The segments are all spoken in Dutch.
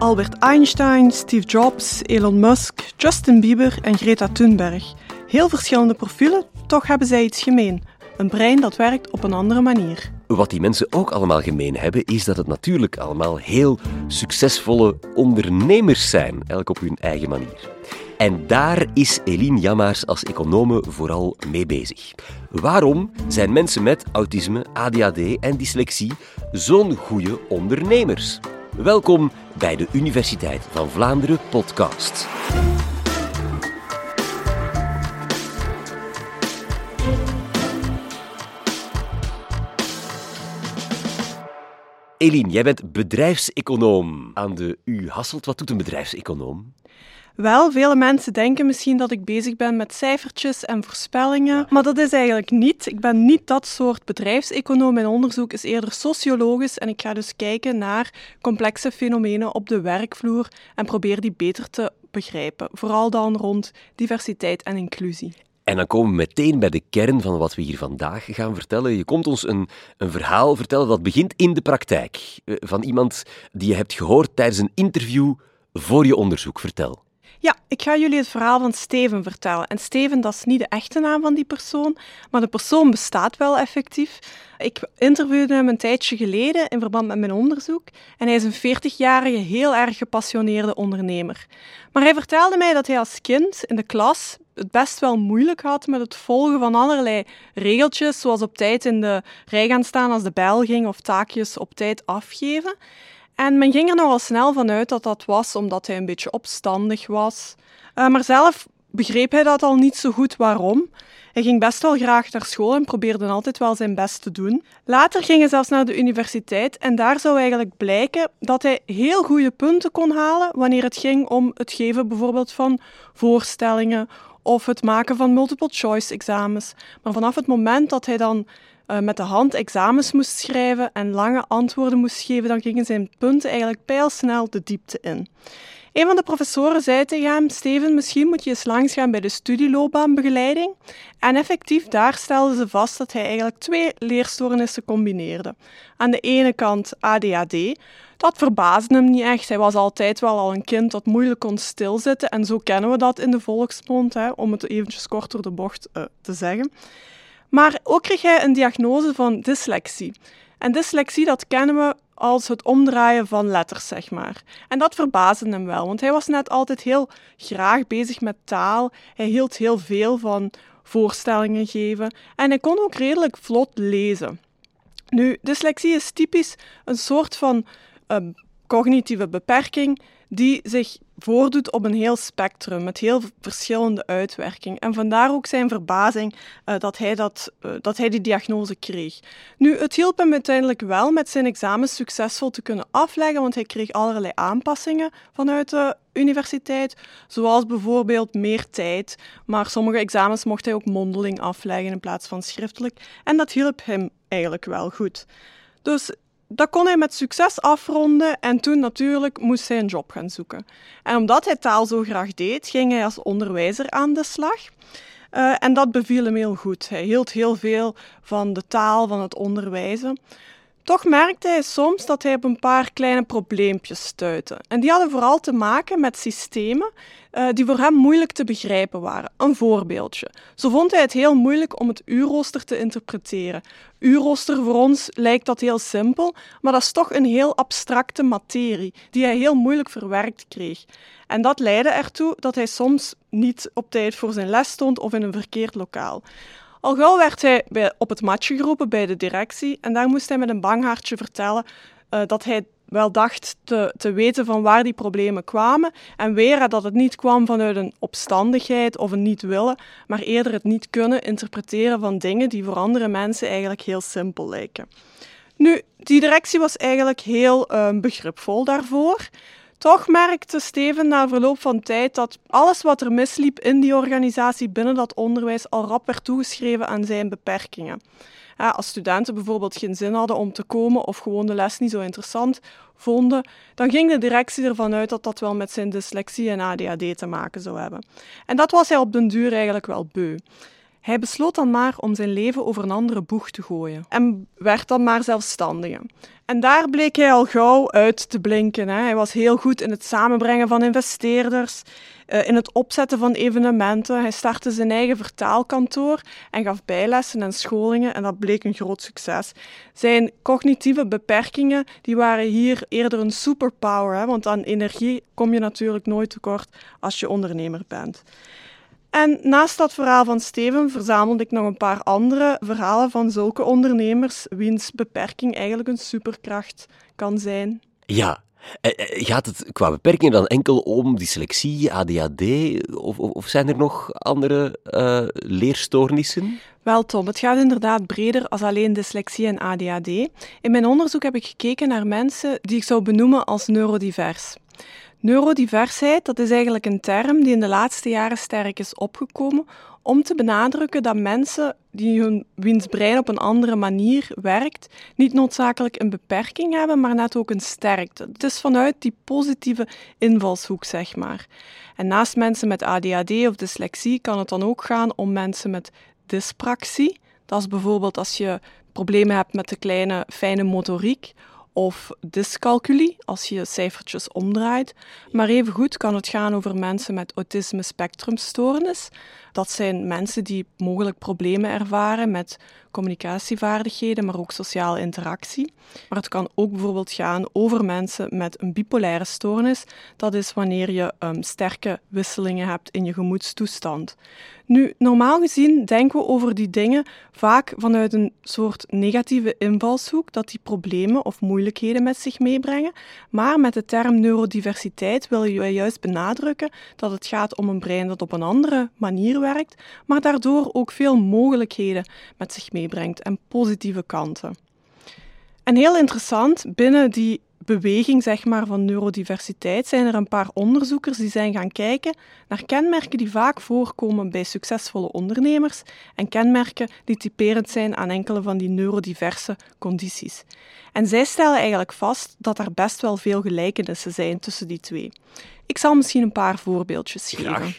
Albert Einstein, Steve Jobs, Elon Musk, Justin Bieber en Greta Thunberg. Heel verschillende profielen, toch hebben zij iets gemeen. Een brein dat werkt op een andere manier. Wat die mensen ook allemaal gemeen hebben, is dat het natuurlijk allemaal heel succesvolle ondernemers zijn, elk op hun eigen manier. En daar is Eline Jammaars als econome vooral mee bezig. Waarom zijn mensen met autisme, ADHD en dyslexie zo'n goede ondernemers? Welkom bij de Universiteit van Vlaanderen podcast. Eline, jij bent bedrijfseconoom aan de U Hasselt. Wat doet een bedrijfseconoom? Wel, vele mensen denken misschien dat ik bezig ben met cijfertjes en voorspellingen, maar dat is eigenlijk niet. Ik ben niet dat soort bedrijfseconoom. Mijn onderzoek is eerder sociologisch en ik ga dus kijken naar complexe fenomenen op de werkvloer en probeer die beter te begrijpen. Vooral dan rond diversiteit en inclusie. En dan komen we meteen bij de kern van wat we hier vandaag gaan vertellen. Je komt ons een, een verhaal vertellen dat begint in de praktijk. Eh, van iemand die je hebt gehoord tijdens een interview voor je onderzoek. Vertel. Ja, ik ga jullie het verhaal van Steven vertellen. En Steven, dat is niet de echte naam van die persoon, maar de persoon bestaat wel effectief. Ik interviewde hem een tijdje geleden in verband met mijn onderzoek. En hij is een 40-jarige, heel erg gepassioneerde ondernemer. Maar hij vertelde mij dat hij als kind in de klas het best wel moeilijk had met het volgen van allerlei regeltjes, zoals op tijd in de rij gaan staan als de bel ging of taakjes op tijd afgeven. En men ging er nogal snel vanuit dat dat was omdat hij een beetje opstandig was. Uh, maar zelf begreep hij dat al niet zo goed waarom. Hij ging best wel graag naar school en probeerde altijd wel zijn best te doen. Later ging hij zelfs naar de universiteit en daar zou eigenlijk blijken dat hij heel goede punten kon halen wanneer het ging om het geven bijvoorbeeld van voorstellingen of het maken van multiple choice examens. Maar vanaf het moment dat hij dan uh, met de hand examens moest schrijven en lange antwoorden moest geven, dan gingen zijn punten eigenlijk pijlsnel de diepte in. Een van de professoren zei tegen hem: Steven, misschien moet je eens langsgaan bij de studieloopbaanbegeleiding. En effectief, daar stelden ze vast dat hij eigenlijk twee leerstoornissen combineerde. Aan de ene kant ADHD. Dat verbaasde hem niet echt. Hij was altijd wel al een kind dat moeilijk kon stilzitten. En zo kennen we dat in de volksmond, hè, om het eventjes kort door de bocht uh, te zeggen. Maar ook kreeg hij een diagnose van dyslexie. En dyslexie, dat kennen we als het omdraaien van letters, zeg maar. En dat verbaasde hem wel, want hij was net altijd heel graag bezig met taal. Hij hield heel veel van voorstellingen geven en hij kon ook redelijk vlot lezen. Nu, dyslexie is typisch een soort van uh, cognitieve beperking die zich voordoet op een heel spectrum met heel verschillende uitwerkingen. En vandaar ook zijn verbazing uh, dat, hij dat, uh, dat hij die diagnose kreeg. Nu, het hielp hem uiteindelijk wel met zijn examens succesvol te kunnen afleggen, want hij kreeg allerlei aanpassingen vanuit de universiteit, zoals bijvoorbeeld meer tijd, maar sommige examens mocht hij ook mondeling afleggen in plaats van schriftelijk. En dat hielp hem eigenlijk wel goed. Dus dat kon hij met succes afronden en toen natuurlijk moest hij een job gaan zoeken. En omdat hij taal zo graag deed, ging hij als onderwijzer aan de slag. Uh, en dat beviel hem heel goed. Hij hield heel veel van de taal, van het onderwijzen. Toch merkte hij soms dat hij op een paar kleine probleempjes stuitte. En die hadden vooral te maken met systemen uh, die voor hem moeilijk te begrijpen waren. Een voorbeeldje. Zo vond hij het heel moeilijk om het uurrooster te interpreteren. Uurrooster voor ons lijkt dat heel simpel, maar dat is toch een heel abstracte materie die hij heel moeilijk verwerkt kreeg. En dat leidde ertoe dat hij soms niet op tijd voor zijn les stond of in een verkeerd lokaal. Al gauw werd hij bij, op het matje geroepen bij de directie en daar moest hij met een bang hartje vertellen uh, dat hij wel dacht te, te weten van waar die problemen kwamen en weer dat het niet kwam vanuit een opstandigheid of een niet willen, maar eerder het niet kunnen interpreteren van dingen die voor andere mensen eigenlijk heel simpel lijken. Nu, die directie was eigenlijk heel uh, begripvol daarvoor. Toch merkte Steven na verloop van tijd dat alles wat er misliep in die organisatie binnen dat onderwijs al rap werd toegeschreven aan zijn beperkingen. als studenten bijvoorbeeld geen zin hadden om te komen of gewoon de les niet zo interessant vonden, dan ging de directie ervan uit dat dat wel met zijn dyslexie en ADHD te maken zou hebben. En dat was hij op den duur eigenlijk wel beu. Hij besloot dan maar om zijn leven over een andere boeg te gooien en werd dan maar zelfstandige. En daar bleek hij al gauw uit te blinken. Hè. Hij was heel goed in het samenbrengen van investeerders, eh, in het opzetten van evenementen. Hij startte zijn eigen vertaalkantoor en gaf bijlessen en scholingen en dat bleek een groot succes. Zijn cognitieve beperkingen die waren hier eerder een superpower, hè, want aan energie kom je natuurlijk nooit tekort als je ondernemer bent. En naast dat verhaal van Steven verzamelde ik nog een paar andere verhalen van zulke ondernemers wiens beperking eigenlijk een superkracht kan zijn. Ja, eh, eh, Gaat het qua beperkingen dan enkel om dyslexie, ADHD of, of, of zijn er nog andere uh, leerstoornissen? Wel Tom, het gaat inderdaad breder als alleen dyslexie en ADHD. In mijn onderzoek heb ik gekeken naar mensen die ik zou benoemen als neurodivers. Neurodiversheid, dat is eigenlijk een term die in de laatste jaren sterk is opgekomen om te benadrukken dat mensen die hun wiens brein op een andere manier werkt, niet noodzakelijk een beperking hebben, maar net ook een sterkte. Het is vanuit die positieve invalshoek, zeg maar. En naast mensen met ADHD of dyslexie kan het dan ook gaan om mensen met dyspraxie. Dat is bijvoorbeeld als je problemen hebt met de kleine fijne motoriek of dyscalculie, als je cijfertjes omdraait. Maar evengoed kan het gaan over mensen met autisme spectrumstoornis. Dat zijn mensen die mogelijk problemen ervaren met communicatievaardigheden, maar ook sociale interactie. Maar het kan ook bijvoorbeeld gaan over mensen met een bipolaire stoornis. Dat is wanneer je um, sterke wisselingen hebt in je gemoedstoestand. Nu, normaal gezien denken we over die dingen vaak vanuit een soort negatieve invalshoek, dat die problemen of moeilijkheden met zich meebrengen. Maar met de term neurodiversiteit wil je juist benadrukken dat het gaat om een brein dat op een andere manier werkt, maar daardoor ook veel mogelijkheden met zich meebrengt en positieve kanten. En heel interessant, binnen die beweging zeg maar, van neurodiversiteit zijn er een paar onderzoekers die zijn gaan kijken naar kenmerken die vaak voorkomen bij succesvolle ondernemers en kenmerken die typerend zijn aan enkele van die neurodiverse condities. En zij stellen eigenlijk vast dat er best wel veel gelijkenissen zijn tussen die twee. Ik zal misschien een paar voorbeeldjes geven.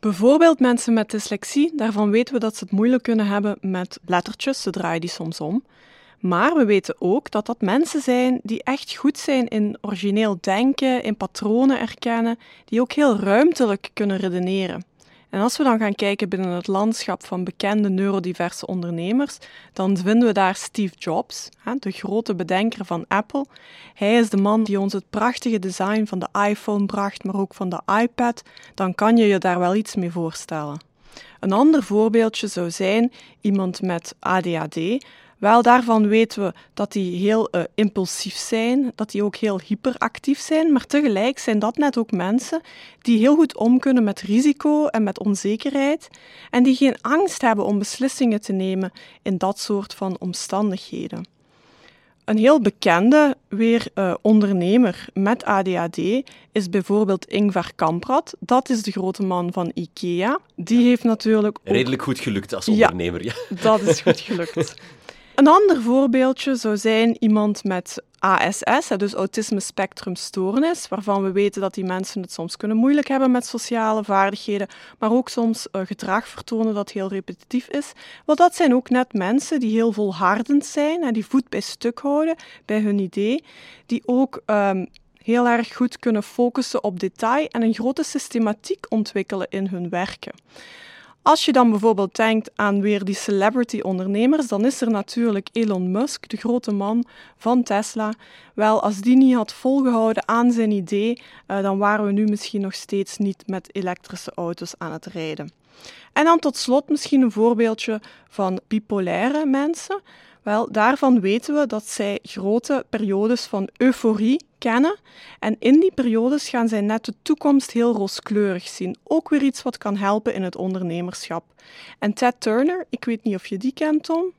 Bijvoorbeeld mensen met dyslexie, daarvan weten we dat ze het moeilijk kunnen hebben met lettertjes, ze draaien die soms om. Maar we weten ook dat dat mensen zijn die echt goed zijn in origineel denken, in patronen erkennen, die ook heel ruimtelijk kunnen redeneren. En als we dan gaan kijken binnen het landschap van bekende neurodiverse ondernemers, dan vinden we daar Steve Jobs, de grote bedenker van Apple. Hij is de man die ons het prachtige design van de iPhone bracht, maar ook van de iPad. Dan kan je je daar wel iets mee voorstellen. Een ander voorbeeldje zou zijn iemand met ADHD, wel, daarvan weten we dat die heel uh, impulsief zijn, dat die ook heel hyperactief zijn, maar tegelijk zijn dat net ook mensen die heel goed om kunnen met risico en met onzekerheid en die geen angst hebben om beslissingen te nemen in dat soort van omstandigheden. Een heel bekende weer uh, ondernemer met ADHD is bijvoorbeeld Ingvar Kamprad. Dat is de grote man van IKEA. Die heeft natuurlijk ook... Redelijk goed gelukt als ondernemer, ja. Dat is goed gelukt. Een ander voorbeeldje zou zijn iemand met ASS, dus autisme spectrum stoornis, waarvan we weten dat die mensen het soms kunnen moeilijk hebben met sociale vaardigheden, maar ook soms uh, gedrag vertonen dat heel repetitief is. Wel, dat zijn ook net mensen die heel volhardend zijn en die voet bij stuk houden bij hun idee, die ook um, heel erg goed kunnen focussen op detail en een grote systematiek ontwikkelen in hun werken. Als je dan bijvoorbeeld denkt aan weer die celebrity-ondernemers, dan is er natuurlijk Elon Musk, de grote man van Tesla. Wel, als die niet had volgehouden aan zijn idee, uh, dan waren we nu misschien nog steeds niet met elektrische auto's aan het rijden. En dan tot slot misschien een voorbeeldje van bipolaire mensen. Wel, daarvan weten we dat zij grote periodes van euforie kennen. En in die periodes gaan zij net de toekomst heel rooskleurig zien. Ook weer iets wat kan helpen in het ondernemerschap. En Ted Turner, ik weet niet of je die kent, Tom?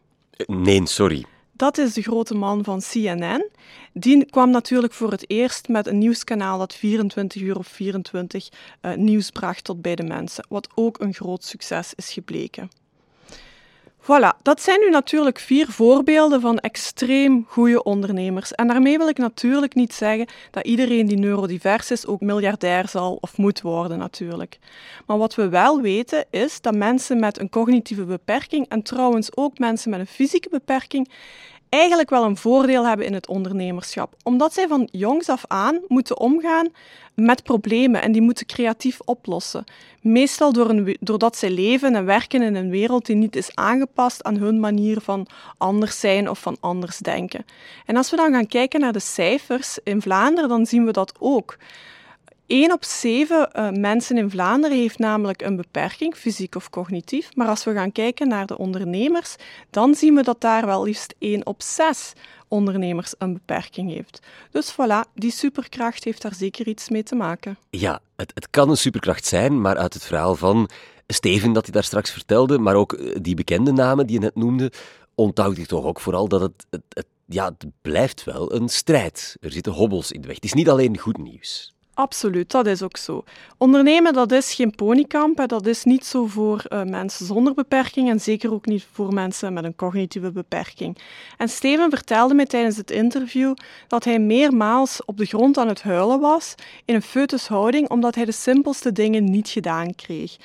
Nee, sorry. Dat is de grote man van CNN. Die kwam natuurlijk voor het eerst met een nieuwskanaal dat 24 uur op 24 uh, nieuws bracht tot bij de mensen, wat ook een groot succes is gebleken. Voilà, dat zijn nu natuurlijk vier voorbeelden van extreem goede ondernemers. En daarmee wil ik natuurlijk niet zeggen dat iedereen die neurodivers is ook miljardair zal of moet worden natuurlijk. Maar wat we wel weten is dat mensen met een cognitieve beperking en trouwens ook mensen met een fysieke beperking eigenlijk wel een voordeel hebben in het ondernemerschap, omdat zij van jongs af aan moeten omgaan met problemen en die moeten creatief oplossen. Meestal door een, doordat zij leven en werken in een wereld die niet is aangepast aan hun manier van anders zijn of van anders denken. En als we dan gaan kijken naar de cijfers in Vlaanderen, dan zien we dat ook. 1 op 7 uh, eh, mensen in Vlaanderen heeft namelijk een beperking, fysiek of cognitief. Maar als we gaan kijken naar de ondernemers, dan zien we dat daar wel liefst 1 op 6 ondernemers een beperking heeft. Dus voilà, die superkracht heeft daar zeker iets mee te maken. Ja, het, het kan een superkracht zijn, maar uit het verhaal van Steven dat hij daar straks vertelde, maar ook eh, die bekende namen die je net noemde, onthoud ik toch ook vooral dat het, het, het ja, het blijft wel een strijd. Er zitten hobbels in de weg. Het is niet alleen goed nieuws. Absoluut, dat is ook zo. Ondernemen, dat is geen ponykamp. Dat is niet zo voor uh, mensen zonder beperking en zeker ook niet voor mensen met een cognitieve beperking. En Steven vertelde mij tijdens het interview dat hij meermaals op de grond aan het huilen was in een foetushouding omdat hij de simpelste dingen niet gedaan kreeg.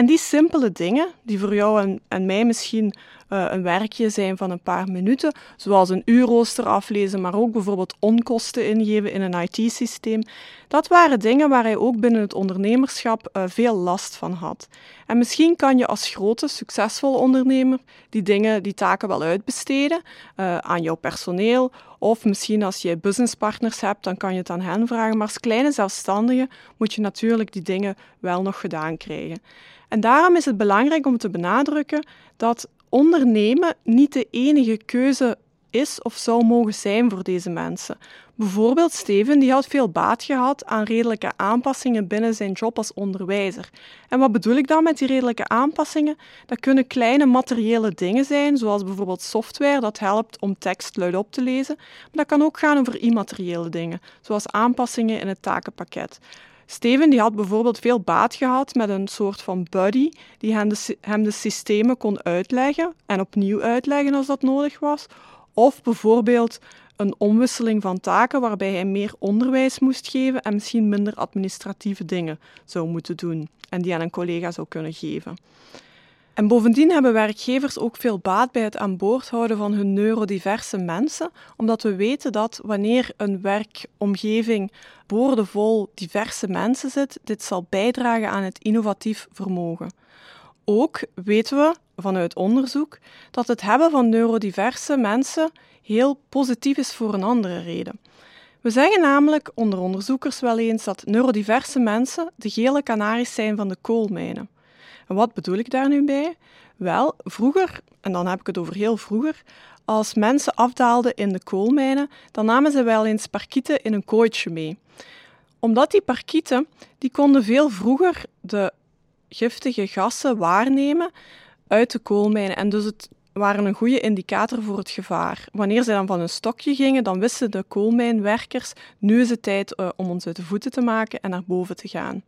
En die simpele dingen, die voor jou en, en mij misschien uh, een werkje zijn van een paar minuten, zoals een uurrooster aflezen, maar ook bijvoorbeeld onkosten ingeven in een IT-systeem, dat waren dingen waar hij ook binnen het ondernemerschap uh, veel last van had. En misschien kan je als grote, succesvolle ondernemer die dingen, die taken wel uitbesteden uh, aan jouw personeel, of misschien als je businesspartners hebt, dan kan je het aan hen vragen. Maar als kleine zelfstandige moet je natuurlijk die dingen wel nog gedaan krijgen. En daarom is het belangrijk om te benadrukken dat ondernemen niet de enige keuze is of zou mogen zijn voor deze mensen. Bijvoorbeeld Steven die had veel baat gehad aan redelijke aanpassingen binnen zijn job als onderwijzer. En wat bedoel ik dan met die redelijke aanpassingen? Dat kunnen kleine materiële dingen zijn, zoals bijvoorbeeld software dat helpt om tekst luidop te lezen. Maar dat kan ook gaan over immateriële dingen, zoals aanpassingen in het takenpakket. Steven die had bijvoorbeeld veel baat gehad met een soort van buddy die hem de, hem de systemen kon uitleggen en opnieuw uitleggen als dat nodig was. Of bijvoorbeeld een omwisseling van taken waarbij hij meer onderwijs moest geven en misschien minder administratieve dingen zou moeten doen en die aan een collega zou kunnen geven. En bovendien hebben werkgevers ook veel baat bij het aan boord houden van hun neurodiverse mensen, omdat we weten dat wanneer een werkomgeving boordevol diverse mensen zit, dit zal bijdragen aan het innovatief vermogen. Ook weten we vanuit onderzoek dat het hebben van neurodiverse mensen heel positief is voor een andere reden. We zeggen namelijk onder onderzoekers wel eens dat neurodiverse mensen de gele kanaries zijn van de koolmijnen. En wat bedoel ik daar nu bij? Wel, vroeger, en dan heb ik het over heel vroeger, als mensen afdaalden in de koolmijnen, dan namen ze wel eens parkieten in een kooitje mee. Omdat die parkieten, die konden veel vroeger de giftige gassen waarnemen uit de koolmijnen. En dus het waren een goede indicator voor het gevaar. Wanneer ze dan van een stokje gingen, dan wisten de koolmijnwerkers, nu is het tijd uh, om ons uit de voeten te maken en naar boven te gaan.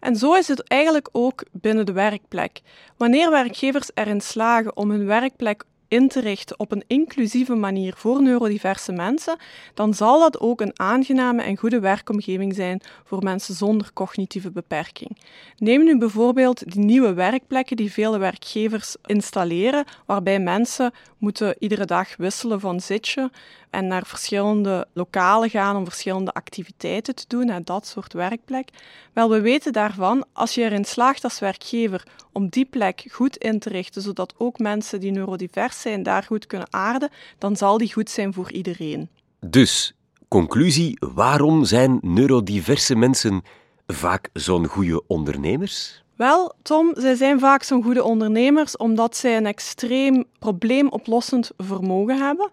En zo is het eigenlijk ook binnen de werkplek. Wanneer werkgevers erin slagen om hun werkplek in te richten op een inclusieve manier voor neurodiverse mensen, dan zal dat ook een aangename en goede werkomgeving zijn voor mensen zonder cognitieve beperking. Neem nu bijvoorbeeld die nieuwe werkplekken die vele werkgevers installeren, waarbij mensen moeten iedere dag wisselen van zitje en naar verschillende lokalen gaan om verschillende activiteiten te doen, hè, dat soort werkplek. Wel, we weten daarvan, als je erin slaagt als werkgever om die plek goed in te richten, zodat ook mensen die neurodivers zijn daar goed kunnen aarden, dan zal die goed zijn voor iedereen. Dus, conclusie, waarom zijn neurodiverse mensen vaak zo'n goede ondernemers? Wel, Tom, zij zijn vaak zo'n goede ondernemers omdat zij een extreem probleemoplossend vermogen hebben.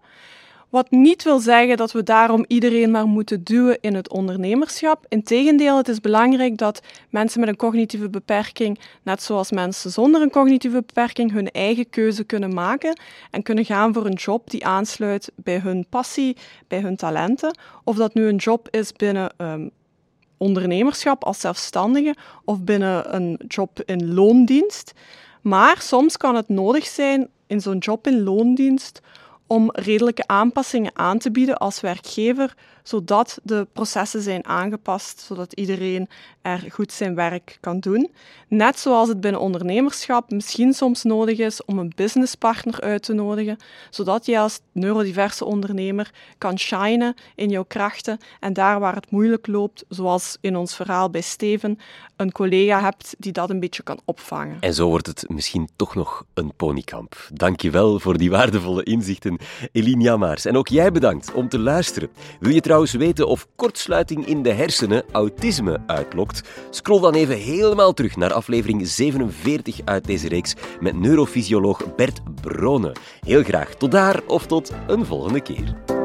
Wat niet wil zeggen dat we daarom iedereen maar moeten duwen in het ondernemerschap. Integendeel, het is belangrijk dat mensen met een cognitieve beperking, net zoals mensen zonder een cognitieve beperking, hun eigen keuze kunnen maken en kunnen gaan voor een job die aansluit bij hun passie, bij hun talenten. Of dat nu een job is binnen um, ondernemerschap als zelfstandige of binnen een job in loondienst. Maar soms kan het nodig zijn in zo'n job in loondienst om redelijke aanpassingen aan te bieden als werkgever, zodat de processen zijn aangepast, zodat iedereen er goed zijn werk kan doen. Net zoals het binnen ondernemerschap misschien soms nodig is om een businesspartner uit te nodigen, zodat je als neurodiverse ondernemer kan shinen in jouw krachten en daar waar het moeilijk loopt, zoals in ons verhaal bij Steven, een collega hebt die dat een beetje kan opvangen. En zo wordt het misschien toch nog een ponykamp. Dankjewel voor die waardevolle inzichten, Eline Jammaars. En ook jij bedankt om te luisteren. Wil je trouwens weten of kortsluiting in de hersenen autisme uitlokt? Scroll dan even helemaal terug naar aflevering 47 uit deze reeks met neurofysioloog Bert Brone. Heel graag tot daar of tot een volgende keer.